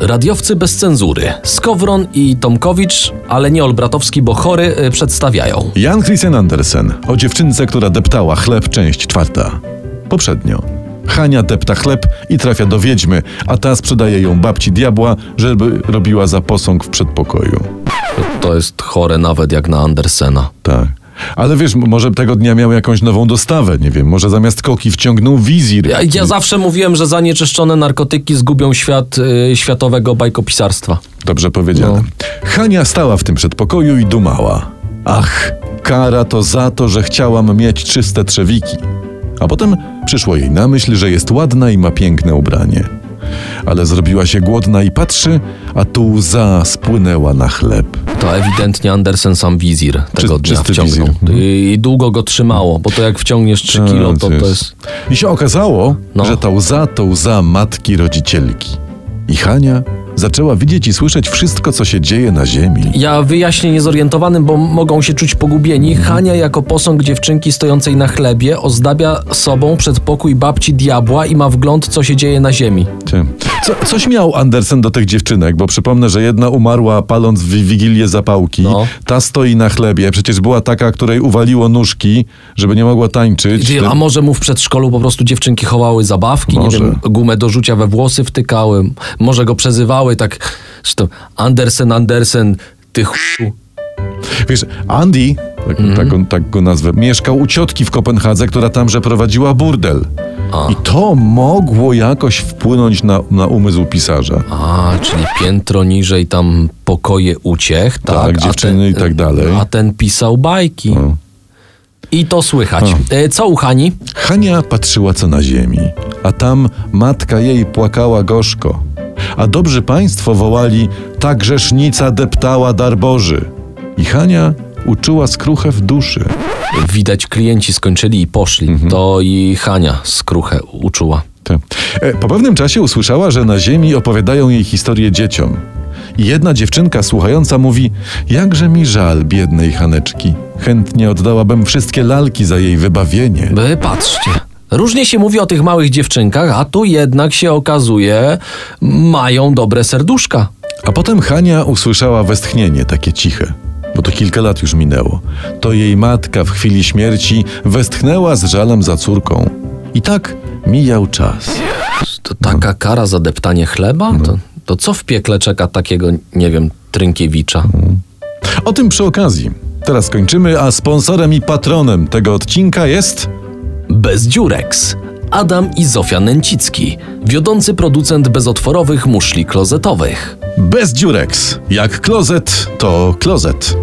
Radiowcy bez cenzury. Skowron i Tomkowicz, ale nie Olbratowski, bo chory, y, przedstawiają. Jan Christian Andersen o dziewczynce, która deptała chleb, część czwarta. Poprzednio. Hania depta chleb i trafia do wiedźmy, a ta sprzedaje ją babci diabła, żeby robiła za posąg w przedpokoju. To jest chore nawet jak na Andersena. Tak. Ale wiesz, może tego dnia miał jakąś nową dostawę, nie wiem, może zamiast koki wciągnął wizir. Ja, ja zawsze mówiłem, że zanieczyszczone narkotyki zgubią świat y, światowego bajkopisarstwa. Dobrze powiedziane. No. Hania stała w tym przedpokoju i dumała. Ach, kara to za to, że chciałam mieć czyste trzewiki. A potem przyszło jej na myśl, że jest ładna i ma piękne ubranie. Ale zrobiła się głodna i patrzy, a tu łza spłynęła na chleb. To ewidentnie Andersen sam wizir tego Czy- dnia wciągnął. wizir. Mhm. I, długo go trzymało, bo to jak wciągniesz 3 Tak, kilo, to, to jest... I się okazało, No. że ta łza to łza matki rodzicielki. I Hania zaczęła widzieć i słyszeć wszystko, co się dzieje na ziemi. Ja wyjaśnię niezorientowanym, bo mogą się czuć pogubieni. Mhm. Hania jako posąg dziewczynki stojącej na chlebie ozdabia sobą przedpokój babci diabła i ma wgląd, co się dzieje na ziemi. Ty. Co, coś miał Andersen do tych dziewczynek, bo przypomnę, że jedna umarła paląc w wigilię zapałki, No. ta stoi na chlebie, przecież była taka, której uwaliło nóżki, żeby nie mogła tańczyć. A może mu w przedszkolu po prostu dziewczynki chowały zabawki, Może. nie wiem, gumę do rzucia we włosy wtykały, może go przezywały tak, że to Andersen, Andersen, ty chuju. Wiesz, Andy, tak, Mhm. tak, go, tak go nazwę, mieszkał u ciotki w Kopenhadze, która tamże prowadziła burdel. A. I to mogło jakoś wpłynąć na, na umysł pisarza. A, czyli piętro niżej tam pokoje uciech, tak? Tak, dziewczyny i tak dalej. A ten pisał bajki. No. I to słychać. E, Co u Hani? Hania patrzyła co na ziemi, a tam matka jej płakała gorzko. A dobrzy państwo wołali, ta grzesznica deptała dar Boży. I Hania uczuła skruchę w duszy. Widać klienci skończyli i poszli. Mhm. To i Hania skruchę uczuła. Te. E, Po pewnym czasie usłyszała, że na ziemi opowiadają jej historię dzieciom. I jedna dziewczynka słuchająca mówi, jakże mi żal biednej Haneczki. Chętnie oddałabym wszystkie lalki za jej wybawienie. Wy patrzcie. Różnie się mówi o tych małych dziewczynkach, a tu jednak się okazuje, mają dobre serduszka. A potem Hania usłyszała westchnienie, takie ciche, bo to kilka lat już minęło. To jej matka w chwili śmierci westchnęła z żalem za córką. I tak mijał czas. To taka kara za deptanie chleba? To, to co w piekle czeka takiego, nie wiem, Trynkiewicza? O tym przy okazji. Teraz kończymy, a sponsorem i patronem tego odcinka jest... Bez dziureks. Adam i Zofia Nęcicki, wiodący producent bezotworowych muszli klozetowych. Bez dziureks. Jak klozet, to klozet.